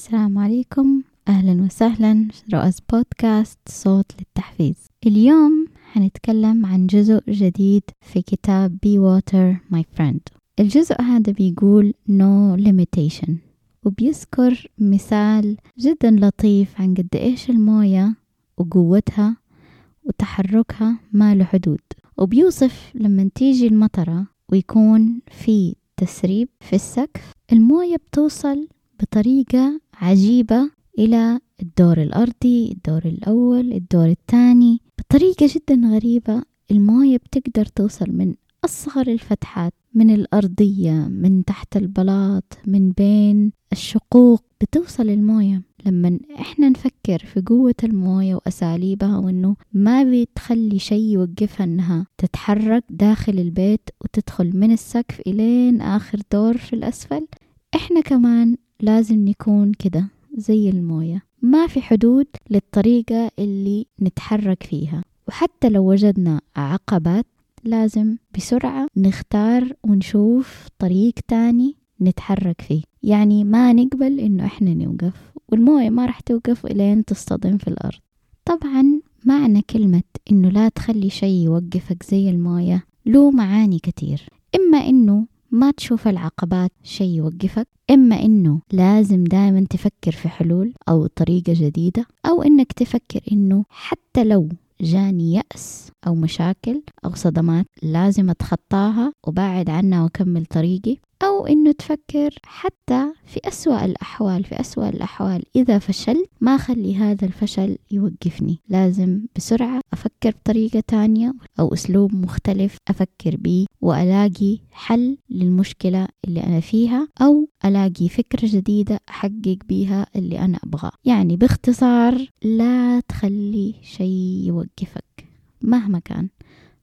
السلام عليكم. أهلا وسهلا. رؤس بودكاست صوت للتحفيز. اليوم حنتكلم عن جزء جديد في كتاب Be Water My Friend. الجزء هذا بيقول No Limitation وبيذكر مثال جدا لطيف عن قد إيش الموية وقوتها وتحركها ما له حدود. وبيوصف لما تيجي المطرة ويكون في تسريب في السقف الموية بتوصل بطريقة عجيبة إلى الدور الأرضي الدور الأول الدور الثاني. بطريقة جدا غريبة الموية بتقدر توصل من أصغر الفتحات من الأرضية من تحت البلاط من بين الشقوق بتوصل الموية. لما إحنا نفكر في قوة الموية وأساليبها وإنه ما بتخلي شيء يوقفها إنها تتحرك داخل البيت وتدخل من السقف إلين آخر دور في الأسفل إحنا كمان لازم نكون كده زي الموية. ما في حدود للطريقة اللي نتحرك فيها. وحتى لو وجدنا عقبات لازم بسرعة نختار ونشوف طريق تاني نتحرك فيه. يعني ما نقبل إنه إحنا نوقف والموية ما راح توقف إلين تصطدم في الأرض. طبعا معنى كلمة إنه لا تخلي شيء يوقفك زي الموية له معاني كتير إما إنه ما تشوف العقبات شيء يوقفك إما إنه لازم دائما تفكر في حلول أو طريقة جديدة أو إنك تفكر إنه حتى لو جاني يأس أو مشاكل أو صدمات لازم أتخطاها وبعد عنها وأكمل طريقي. أو إنه تفكر حتى في أسوأ الأحوال في أسوأ الأحوال. إذا فشلت ما خلي هذا الفشل يوقفني. لازم بسرعة أفكر بطريقة تانية أو أسلوب مختلف أفكر بيه وألاقي حل للمشكلة اللي أنا فيها أو ألاقي فكرة جديدة أحقق بيها اللي أنا أبغاه. يعني باختصار لا تخلي شيء يوقفك. مهما كان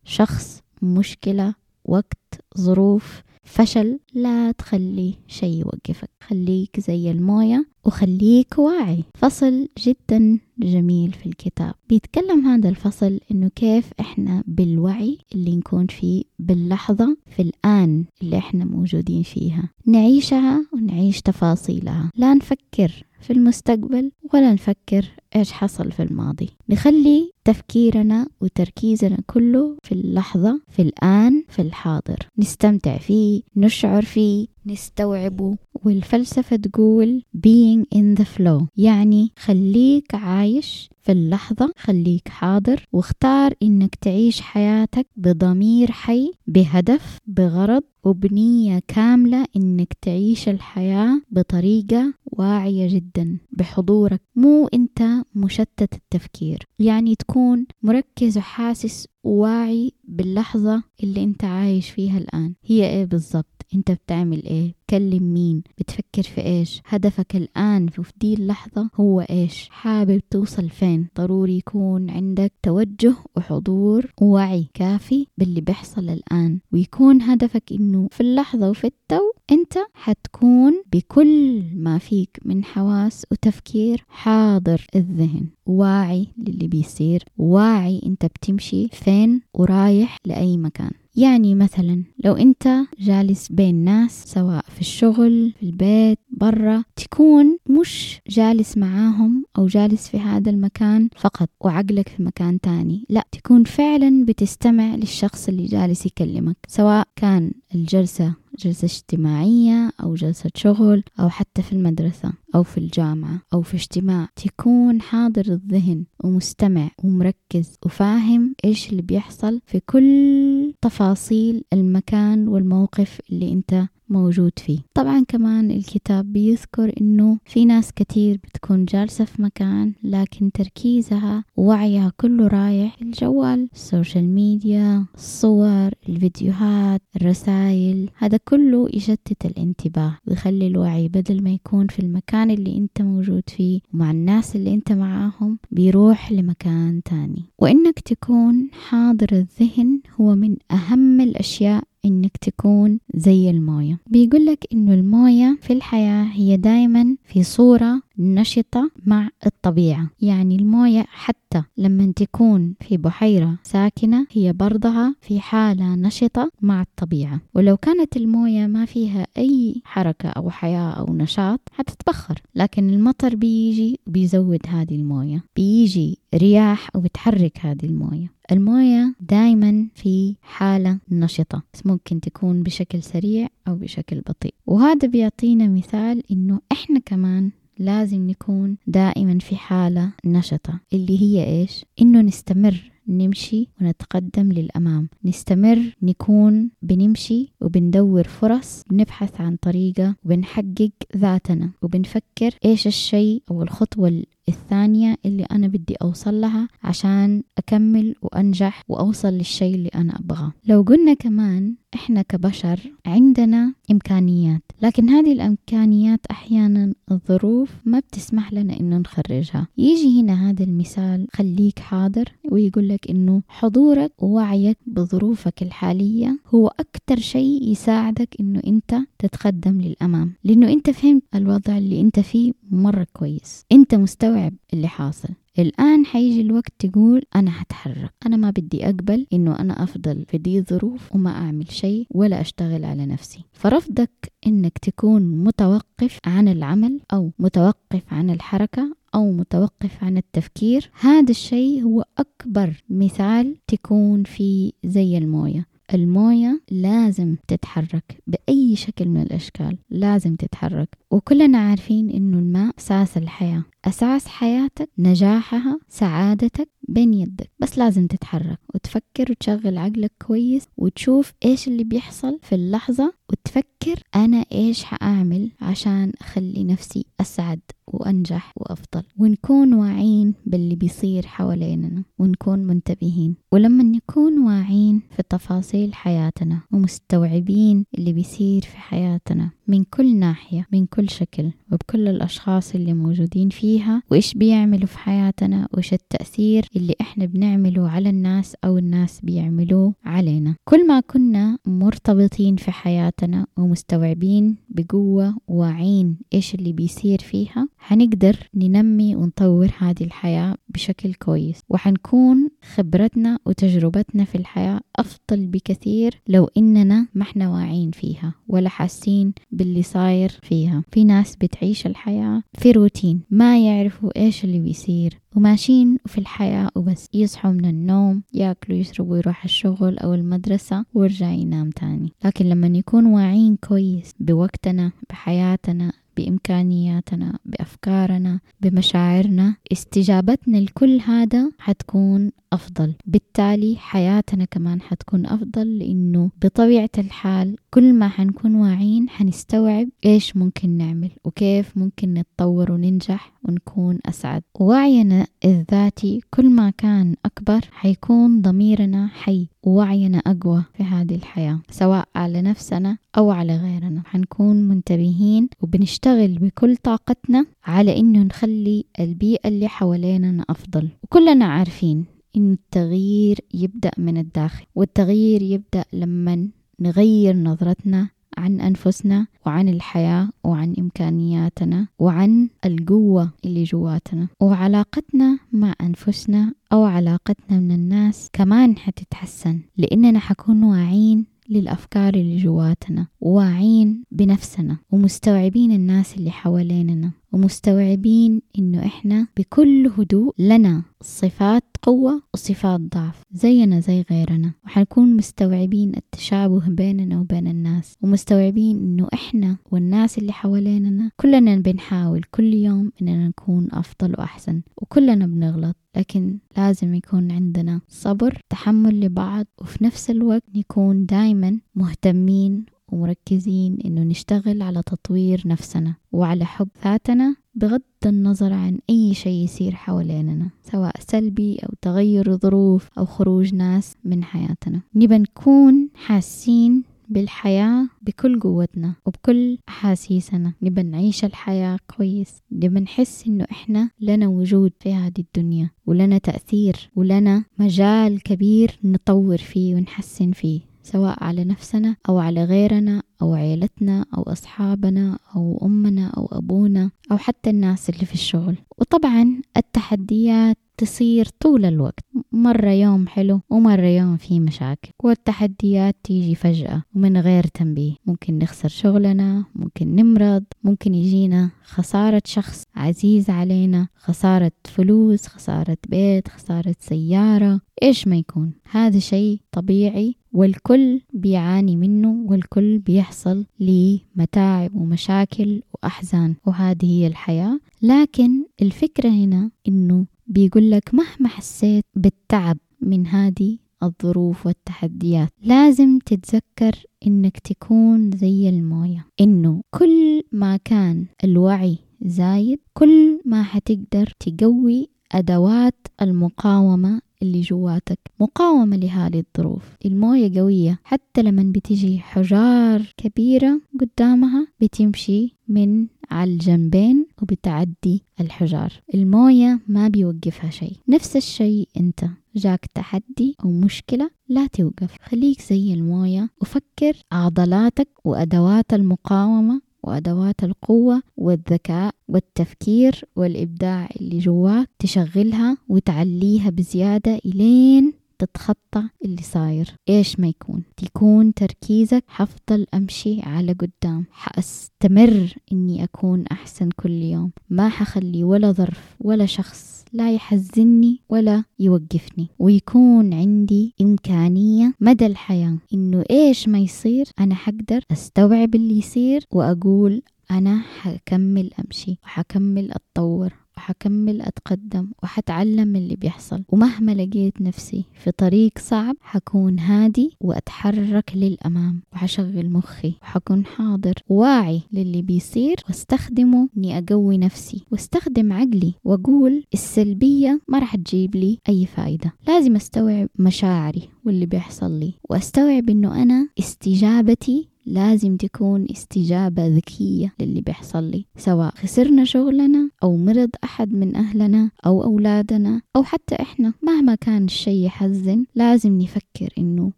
شخص مشكلة وقت ظروف فشل لا تخلي شيء يوقفك. خليك زي الموية وخليك واعي. فصل جدا جميل في الكتاب. بيتكلم هذا الفصل إنه كيف إحنا بالوعي اللي نكون فيه باللحظة في الآن اللي إحنا موجودين فيها. نعيشها ونعيش تفاصيلها. لا نفكر في المستقبل ولا نفكر إيش حصل في الماضي. نخلي تفكيرنا وتركيزنا كله في اللحظة في الآن في الحاضر. نستمتع فيه نشعر فيه نستوعبه والفلسفة تقول being in the flow. يعني خليك عايش في اللحظة خليك حاضر واختار إنك تعيش حياتك بضمير حي بهدف بغرض وبنية كاملة إنك تعيش الحياة بطريقة واعية جدا بحضورك. مو أنت مشتت التفكير. يعني تكون مركز وحاسس وواعي باللحظة اللي أنت عايش فيها الآن. هي إيه بالضبط؟ أنت بتعمل إيه؟ بتكلم مين؟ بتفكر في إيش؟ هدفك الآن في دي اللحظة هو إيش؟ حابب توصل فين؟ ضروري يكون عندك توجه وحضور ووعي كافي باللي بيحصل الآن. ويكون هدفك إنه في اللحظة وفي التو أنت حتكون بكل ما فيك من حواس وتفكير حاضر الذهن. واعي للي بيصير. واعي أنت بتمشي فين ورايح لأي مكان. يعني مثلا لو أنت جالس بين ناس سواء في الشغل في البيت برا تكون مش جالس معاهم أو جالس في هذا المكان فقط وعقلك في مكان تاني. لا تكون فعلا بتستمع للشخص اللي جالس يكلمك سواء كان الجلسة جلسة اجتماعية أو جلسة شغل أو حتى في المدرسة أو في الجامعة أو في اجتماع. تكون حاضر الذهن ومستمع ومركز وفاهم إيش اللي بيحصل في كل تفاصيل المكان والموقف اللي أنت موجود فيه. طبعا كمان الكتاب بيذكر إنه في ناس كتير بتكون جالسة في مكان لكن تركيزها ووعيها كله رايح الجوال السوشيال ميديا الصور الفيديوهات الرسائل هذا كله يشتت الانتباه ويخلي الوعي بدل ما يكون في المكان اللي أنت موجود فيه ومع الناس اللي أنت معاهم بيروح لمكان تاني. وإنك تكون حاضر الذهن هو من أهم الأشياء إنك تكون زي الموية. بيقولك إنه الموية في الحياة هي دايما في صورة نشطة مع الطبيعة. يعني الموية حتى لما تكون في بحيرة ساكنة هي برضها في حالة نشطة مع الطبيعة. ولو كانت الموية ما فيها أي حركة أو حياة أو نشاط حتتبخر. لكن المطر بيجي بيزود هذه الموية. بيجي رياح وبتحرك هذه الموية. الموية دايما في حالة نشطة. ممكن تكون بشكل سريع أو بشكل بطيء. وهذا بيعطينا مثال إنه إحنا كمان لازم نكون دائما في حالة نشطة اللي هي إيش؟ إنه نستمر نمشي ونتقدم للأمام. نستمر نكون بنمشي وبندور فرص بنبحث عن طريقة وبنحقق ذاتنا وبنفكر إيش الشيء أو الخطوة الثانية اللي أنا بدي أوصل لها عشان أكمل وأنجح وأوصل للشيء اللي أنا أبغاه. لو قلنا كمان إحنا كبشر عندنا إمكانيات لكن هذه الإمكانيات أحيانا الظروف ما بتسمح لنا إنه نخرجها. يجي هنا هذا المثال خليك حاضر ويقول لك إنه حضورك ووعيك بظروفك الحالية هو أكتر شيء يساعدك إنه أنت تتقدم للأمام. لأنه أنت فهمت الوضع اللي أنت فيه مرة كويس. أنت مستوعب اللي حاصل. الآن حيجي الوقت تقول أنا هتحرك أنا ما بدي أقبل إنه أنا أفضل في دي الظروف وما أعمل شيء ولا أشتغل على نفسي. فرفضك إنك تكون متوقف عن العمل أو متوقف عن الحركة أو متوقف عن التفكير. هذا الشيء هو أكبر مثال تكون فيه زي الموية. الموية لازم تتحرك بأي شكل من الأشكال لازم تتحرك. وكلنا عارفين إنه الماء أساس الحياة. أساس حياتك نجاحها سعادتك بين يدك. بس لازم تتحرك وتفكر وتشغل عقلك كويس وتشوف إيش اللي بيحصل في اللحظة وتفكر أنا إيش حأعمل عشان أخلي نفسي أسعد. وأنجح وأفضل. ونكون واعين باللي بيصير حواليننا. ونكون منتبهين. ولما نكون واعين في تفاصيل حياتنا ومستوعبين اللي بيصير في حياتنا من كل ناحية من كل شكل وبكل الأشخاص اللي موجودين فيها وإيش بيعملوا في حياتنا وإيش التأثير اللي إحنا بنعمله على الناس أو الناس بيعملوه علينا. كل ما كنا مرتبطين في حياتنا ومستوعبين بقوة واعين إيش اللي بيصير فيها حنقدر ننمي ونطور هذه الحياة بشكل كويس وحنكون خبرتنا وتجربتنا في الحياة أفضل بكثير لو إننا ما إحنا واعين فيها ولا حاسين باللي صاير فيها. في ناس بتعيش الحياة في روتين ما يعرفوا إيش اللي بيصير وماشيين في الحياة وبس. يصحوا من النوم ياكلوا يشربوا يروح الشغل أو المدرسة ويرجع ينام تاني. لكن لما نكون واعيين كويس بوقتنا بحياتنا بإمكانياتنا بأفكارنا بمشاعرنا. استجابتنا لكل هذا حتكون أفضل. بالتالي حياتنا كمان حتكون أفضل لأنه بطبيعة الحال كل ما حنكون واعيين حنستوعب إيش ممكن نعمل وكيف ممكن نتطور وننجح. ونكون أسعد. وعينا الذاتي كل ما كان أكبر حيكون ضميرنا حي. ووعينا أقوى في هذه الحياة سواء على نفسنا أو على غيرنا. حنكون منتبهين وبنشتغل بكل طاقتنا على إنه نخلي البيئة اللي حواليننا أفضل. وكلنا عارفين إن التغيير يبدأ من الداخل والتغيير يبدأ لما نغير نظرتنا عن أنفسنا وعن الحياة وعن إمكانياتنا وعن القوة اللي جواتنا. وعلاقتنا مع أنفسنا أو علاقتنا من الناس كمان حتتحسن لأننا حكون واعين للأفكار اللي جواتنا واعين بنفسنا ومستوعبين الناس اللي حواليننا ومستوعبين إنه إحنا بكل هدوء لنا صفات قوة وصفات ضعف زينا زي غيرنا. وحنكون مستوعبين التشابه بيننا وبين الناس ومستوعبين إنه إحنا والناس اللي حواليننا كلنا بنحاول كل يوم إننا نكون أفضل وأحسن وكلنا بنغلط. لكن لازم يكون عندنا صبر تحمل لبعض وفي نفس الوقت نكون دايما مهتمين ومركزين إنه نشتغل على تطوير نفسنا وعلى حب ذاتنا. بغض النظر عن أي شيء يصير حواليننا سواء سلبي أو تغير ظروف أو خروج ناس من حياتنا. نبى نكون حاسين بالحياة بكل قوتنا وبكل أحاسيسنا. نبى نعيش الحياة كويس. نبى نحس إنه إحنا لنا وجود في هذه الدنيا ولنا تأثير ولنا مجال كبير نطور فيه ونحسن فيه. سواء على نفسنا أو على غيرنا أو عيلتنا أو أصحابنا أو أمنا أو أبونا أو حتى الناس اللي في الشغل. وطبعا التحديات تصير طول الوقت. مرة يوم حلو ومرة يوم فيه مشاكل. والتحديات تيجي فجأة ومن غير تنبيه. ممكن نخسر شغلنا ممكن نمرض ممكن يجينا خسارة شخص عزيز علينا خسارة فلوس خسارة بيت خسارة سيارة. إيش ما يكون. هذا شيء طبيعي والكل بيعاني منه والكل بيحصل لمتاعب ومشاكل وأحزان. وهذه هي الحياة. لكن الفكرة هنا إنه بيقول لك مهما حسيت بالتعب من هذه الظروف والتحديات لازم تتذكر إنك تكون زي الموية. إنه كل ما كان الوعي زايد كل ما حتقدر تقوي أدوات المقاومة اللي جواتك مقاومة لهذه الظروف. الموية قوية حتى لما بتجي حجار كبيرة قدامها بتمشي من على الجنبين وبتعدي الحجار. الموية ما بيوقفها شيء. نفس الشيء أنت. جاك تحدي أو مشكلة لا توقف. خليك زي الموية. وفكر عضلاتك وأدوات المقاومة وأدوات القوة والذكاء والتفكير والإبداع اللي جواك تشغلها وتعليها بزيادة إلين تتخطى اللي صاير. إيش ما يكون؟ تكون تركيزك حفضل أمشي على قدام. حأستمر إني أكون أحسن كل يوم. ما حخلي ولا ظرف ولا شخص لا يحزني ولا يوقفني. ويكون عندي إمكانية مدى الحياة. إنه إيش ما يصير أنا حقدر أستوعب اللي يصير وأقول أنا حكمل أمشي وحكمل أتطور. وحكمل أتقدم وحتعلم من اللي بيحصل. ومهما لقيت نفسي في طريق صعب حكون هادي وأتحرك للأمام. وحشغل مخي وحكون حاضر واعي للي بيصير. واستخدمه إني أقوي نفسي واستخدم عقلي وأقول السلبية ما راح تجيب لي أي فايدة. لازم أستوعب مشاعري واللي بيحصل لي. وأستوعب إنه أنا استجابتي لازم تكون استجابة ذكية للي بيحصل لي سواء خسرنا شغلنا أو مرض أحد من أهلنا أو أولادنا أو حتى إحنا. مهما كان الشيء يحزن لازم نفكر إنه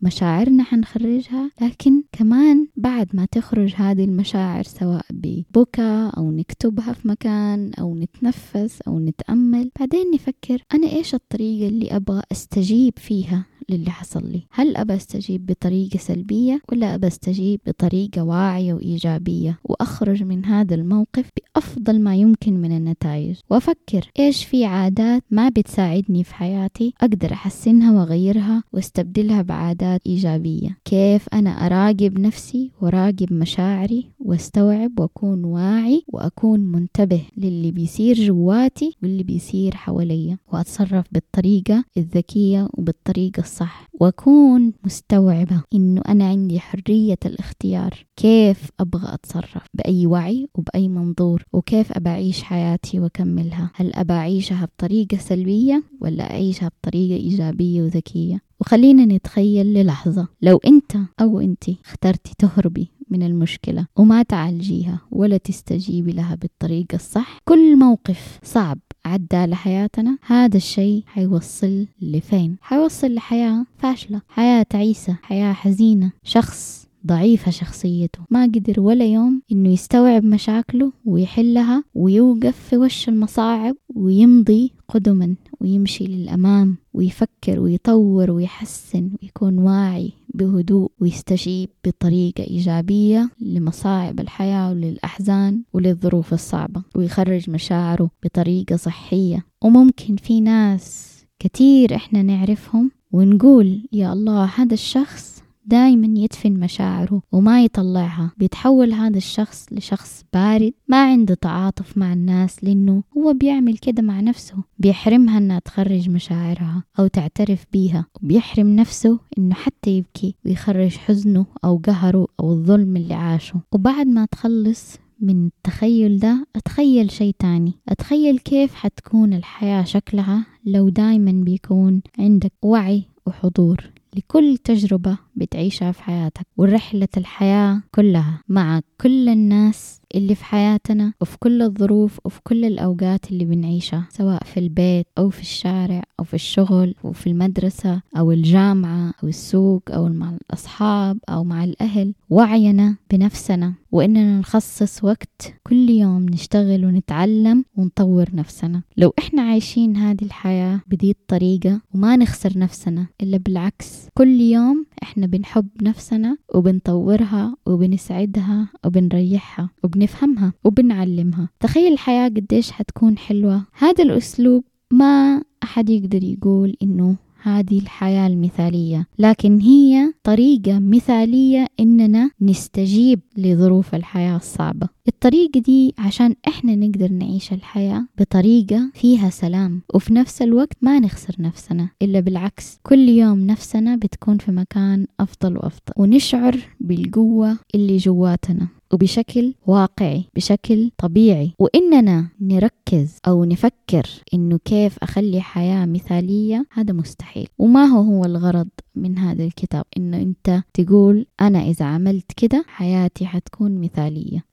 مشاعرنا حنخرجها لكن كمان بعد ما تخرج هذه المشاعر سواء ببكى أو نكتبها في مكان أو نتنفس أو نتأمل بعدين نفكر أنا إيش الطريقة اللي أبغى أستجيب فيها. للي حصل لي. هل أبى أستجيب بطريقة سلبية ولا أبى أستجيب بطريقة واعية وإيجابية؟ وأخرج من هذا الموقف بأفضل ما يمكن من النتائج. وأفكر إيش في عادات ما بتساعدني في حياتي أقدر أحسنها وأغيرها وأستبدلها بعادات إيجابية. كيف أنا أراقب نفسي وراقب مشاعري وأستوعب وأكون واعي وأكون منتبه للي بيصير جواتي واللي بيصير حواليا؟ وأتصرف بالطريقة الذكية وبالطريقة الصح وأكون مستوعبة إنه أنا عندي حرية الاختيار. كيف أبغى أتصرف؟ بأي وعي وبأي منظور؟ وكيف أبى أعيش حياتي وأكملها؟ هل أبى أعيشها بطريقة سلبية ولا أعيشها بطريقة إيجابية وذكية؟ وخلينا نتخيل للحظة. لو أنت أو أنت اخترتي تهربي من المشكلة وما تعالجيها ولا تستجيبي لها بالطريقة الصح. كل موقف صعب عدى على حياتنا هذا الشيء حيوصل لفين؟ حيوصل لحياة فاشلة حياة تعيسة حياة حزينة. شخص ضعيفة شخصيته ما قدر ولا يوم إنه يستوعب مشاكله ويحلها ويوقف في وش المصاعب ويمضي قدما ويمشي للأمام ويفكر ويطور ويحسن ويكون واعي. بهدوء ويستجيب بطريقة إيجابية لمصاعب الحياة وللأحزان وللظروف الصعبة ويخرج مشاعره بطريقة صحية. وممكن في ناس كتير إحنا نعرفهم ونقول يا الله هذا الشخص دايما يدفن مشاعره وما يطلعها. بيتحول هذا الشخص لشخص بارد ما عنده تعاطف مع الناس لأنه هو بيعمل كده مع نفسه. بيحرمها أنها تخرج مشاعرها أو تعترف بيها. وبيحرم نفسه أنه حتى يبكي ويخرج حزنه أو قهره أو الظلم اللي عاشه. وبعد ما تخلص من التخيل ده أتخيل شيء تاني. أتخيل كيف حتكون الحياة شكلها لو دايما بيكون عندك وعي وحضور لكل تجربة بتعيشها في حياتك. ورحلة الحياة كلها مع كل الناس اللي في حياتنا وفي كل الظروف وفي كل الأوقات اللي بنعيشها سواء في البيت أو في الشارع أو في الشغل أو في المدرسة أو الجامعة أو السوق أو مع الأصحاب أو مع الأهل. وعينا بنفسنا وإننا نخصص وقت كل يوم نشتغل ونتعلم ونطور نفسنا. لو إحنا عايشين هذه الحياة بدي الطريقة وما نخسر نفسنا إلا بالعكس كل يوم إحنا بنحب نفسنا وبنطورها وبنسعدها وبنريحها وبنفهمها وبنعلمها. تخيل الحياة قديش حتكون حلوة. هذا الأسلوب ما أحد يقدر يقول إنه هذه الحياة المثالية لكن هي طريقة مثالية إننا نستجيب لظروف الحياة الصعبة. الطريقة دي عشان إحنا نقدر نعيش الحياة بطريقة فيها سلام وفي نفس الوقت ما نخسر نفسنا إلا بالعكس كل يوم نفسنا بتكون في مكان أفضل وأفضل ونشعر بالقوة اللي جواتنا وبشكل واقعي بشكل طبيعي. وإننا نركز أو نفكر إنه كيف أخلي حياة مثالية هذا مستحيل. وما هو هو الغرض من هذا الكتاب إنه أنت تقول أنا إذا عملت كده حياتي حتكون مثالية.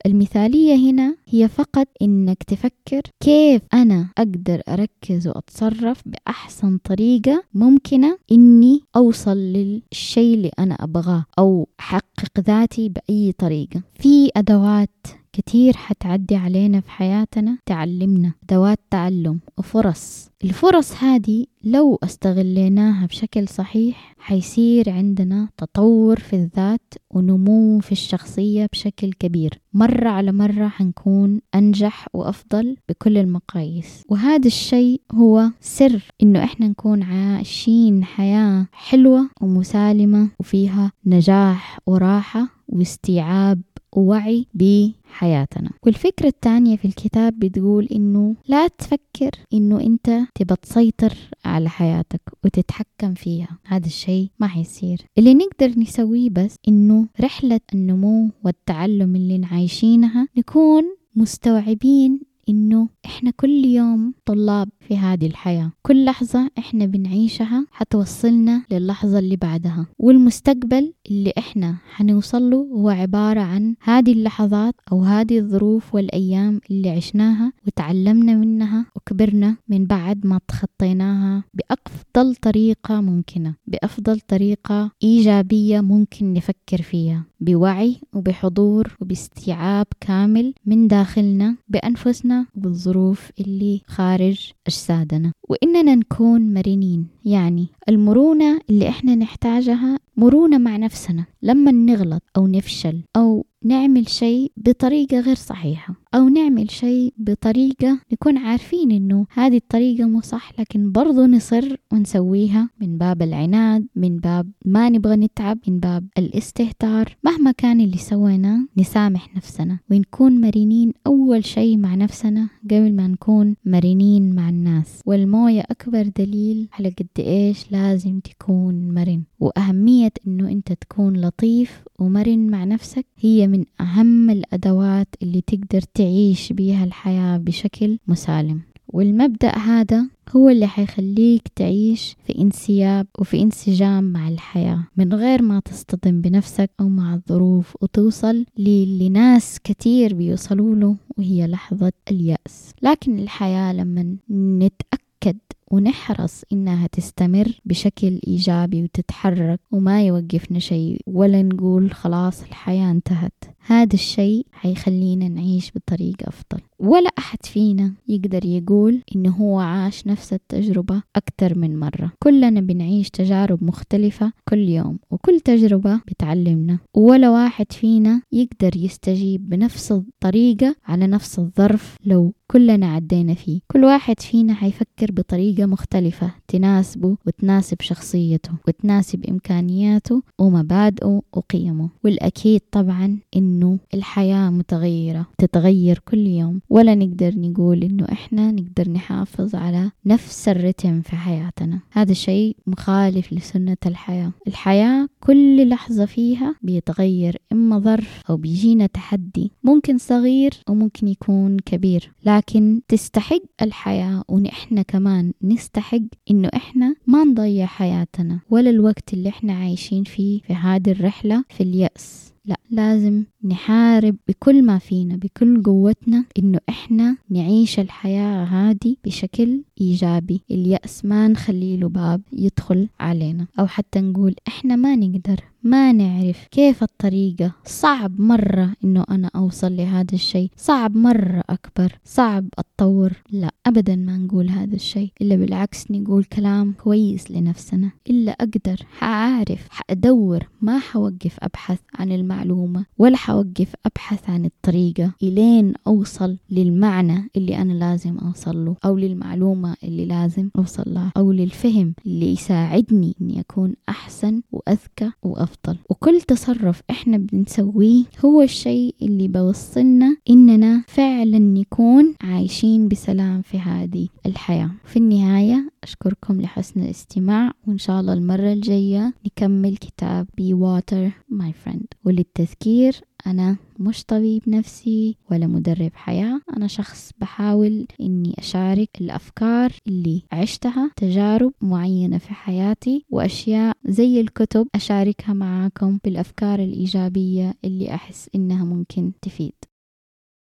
المثالية هنا هي فقط إنك تفكر كيف أنا أقدر أركز وأتصرف بأحسن طريقة ممكنة إني أوصل للشيء اللي أنا أبغاه أو أحقق ذاتي بأي طريقة. في أدوات كتير حتعدي علينا في حياتنا. تعلمنا أدوات تعلم وفرص. الفرص هذه لو استغليناها بشكل صحيح حيصير عندنا تطور في الذات ونمو في الشخصية بشكل كبير. مرة على مرة حنكون أنجح وأفضل بكل المقاييس. وهذا الشيء هو سر إنه إحنا نكون عايشين حياة حلوة ومسالمة وفيها نجاح وراحة. واستيعاب ووعي بحياتنا. والفكرة الثانية في الكتاب بتقول إنه لا تفكر إنه أنت تبى تسيطر على حياتك وتتحكم فيها. هذا الشيء ما حيصير. اللي نقدر نسويه بس إنه رحلة النمو والتعلم اللي عايشينها نكون مستوعبين إنه إحنا كل يوم طلاب في هذه الحياة. كل لحظة إحنا بنعيشها حتوصلنا للحظة اللي بعدها. والمستقبل اللي إحنا حنوصل له هو عبارة عن هذه اللحظات أو هذه الظروف والأيام اللي عشناها وتعلمنا منها وكبرنا من بعد ما تخطيناها بأفضل طريقة ممكنة بأفضل طريقة إيجابية ممكن نفكر فيها بوعي وبحضور وباستيعاب كامل من داخلنا بأنفسنا وبالظروف اللي خارج أجسادنا. وإننا نكون مرنين. يعني المرونة اللي إحنا نحتاجها مرونة مع نفسنا لما نغلط أو نفشل أو نعمل شيء بطريقة غير صحيحة أو نعمل شيء بطريقة نكون عارفين إنه هذه الطريقة مو صح لكن برضو نصر ونسويها من باب العناد من باب ما نبغى نتعب من باب الاستهتار. مهما كان اللي سويناه نسامح نفسنا ونكون مرنين أول شيء مع نفسنا قبل ما نكون مرنين مع الناس. والموية أكبر دليل على قد إيش لازم تكون مرن. وأهمية إنه أنت تكون لطيف ومرن مع نفسك. هي من أهم الأدوات اللي تقدر تعيش بيها الحياة بشكل مسالم. والمبدأ هذا هو اللي حيخليك تعيش في انسياب وفي انسجام مع الحياة. من غير ما تصطدم بنفسك أو مع الظروف وتوصل للي ناس كتير بيوصلوا له وهي لحظة اليأس. لكن الحياة لما نتأكد ونحرص إنها تستمر بشكل إيجابي وتتحرك وما يوقفنا شيء ولا نقول خلاص الحياة انتهت. هذا الشيء حيخلينا نعيش بطريقة أفضل. ولا أحد فينا يقدر يقول إنه هو عاش نفس التجربة أكثر من مرة. كلنا بنعيش تجارب مختلفة كل يوم وكل تجربة بتعلمنا. ولا واحد فينا يقدر يستجيب بنفس الطريقة على نفس الظرف لو كلنا عدينا فيه. كل واحد فينا حيفكر بطريقة مختلفة تناسبه وتناسب شخصيته وتناسب إمكانياته ومبادئه وقيمه والأكيد طبعا إن إنه الحياة متغيرة تتغير كل يوم. ولا نقدر نقول إنه إحنا نقدر نحافظ على نفس الرتم في حياتنا. هذا الشيء مخالف لسنة الحياة. الحياة كل لحظة فيها بيتغير إما ظرف أو بيجينا تحدي. ممكن صغير وممكن يكون كبير لكن تستحق الحياة. ونحن كمان نستحق إنه إحنا ما نضيع حياتنا ولا الوقت اللي إحنا عايشين فيه في هذه الرحلة في اليأس. لا لازم نحارب بكل ما فينا بكل قوتنا إنه إحنا نعيش الحياة هذه بشكل إيجابي. اليأس ما نخلي له باب يدخل علينا. أو حتى نقول إحنا ما نقدر ما نعرف كيف الطريقة. صعب مرة إنه أنا أوصل لهذا الشيء. صعب مرة أكبر. صعب أتطور. لا أبدا ما نقول هذا الشيء. إلا بالعكس نقول كلام كويس لنفسنا. إلا أقدر حأعرف حأدور ما حوقف أبحث عن المعلومة ولا حوقف أبحث عن الطريقة إلين أوصل للمعنى اللي أنا لازم أوصل له أو للمعلومة اللي لازم أوصل لها أو للفهم اللي يساعدني إني أكون أحسن وأذكى وأفضل. وكل تصرف إحنا بنسويه هو الشيء اللي بوصلنا إننا فعلا نكون عايشين بسلام في هذه الحياة. في النهاية أشكركم لحسن الاستماع وإن شاء الله المرة الجاية نكمل كتاب Be Water My Friend. وللتذكير أنا مش طبيب نفسي ولا مدرب حياة. أنا شخص بحاول إني أشارك الأفكار اللي عشتها تجارب معينة في حياتي وأشياء زي الكتب أشاركها معاكم بالأفكار الإيجابية اللي أحس إنها ممكن تفيد.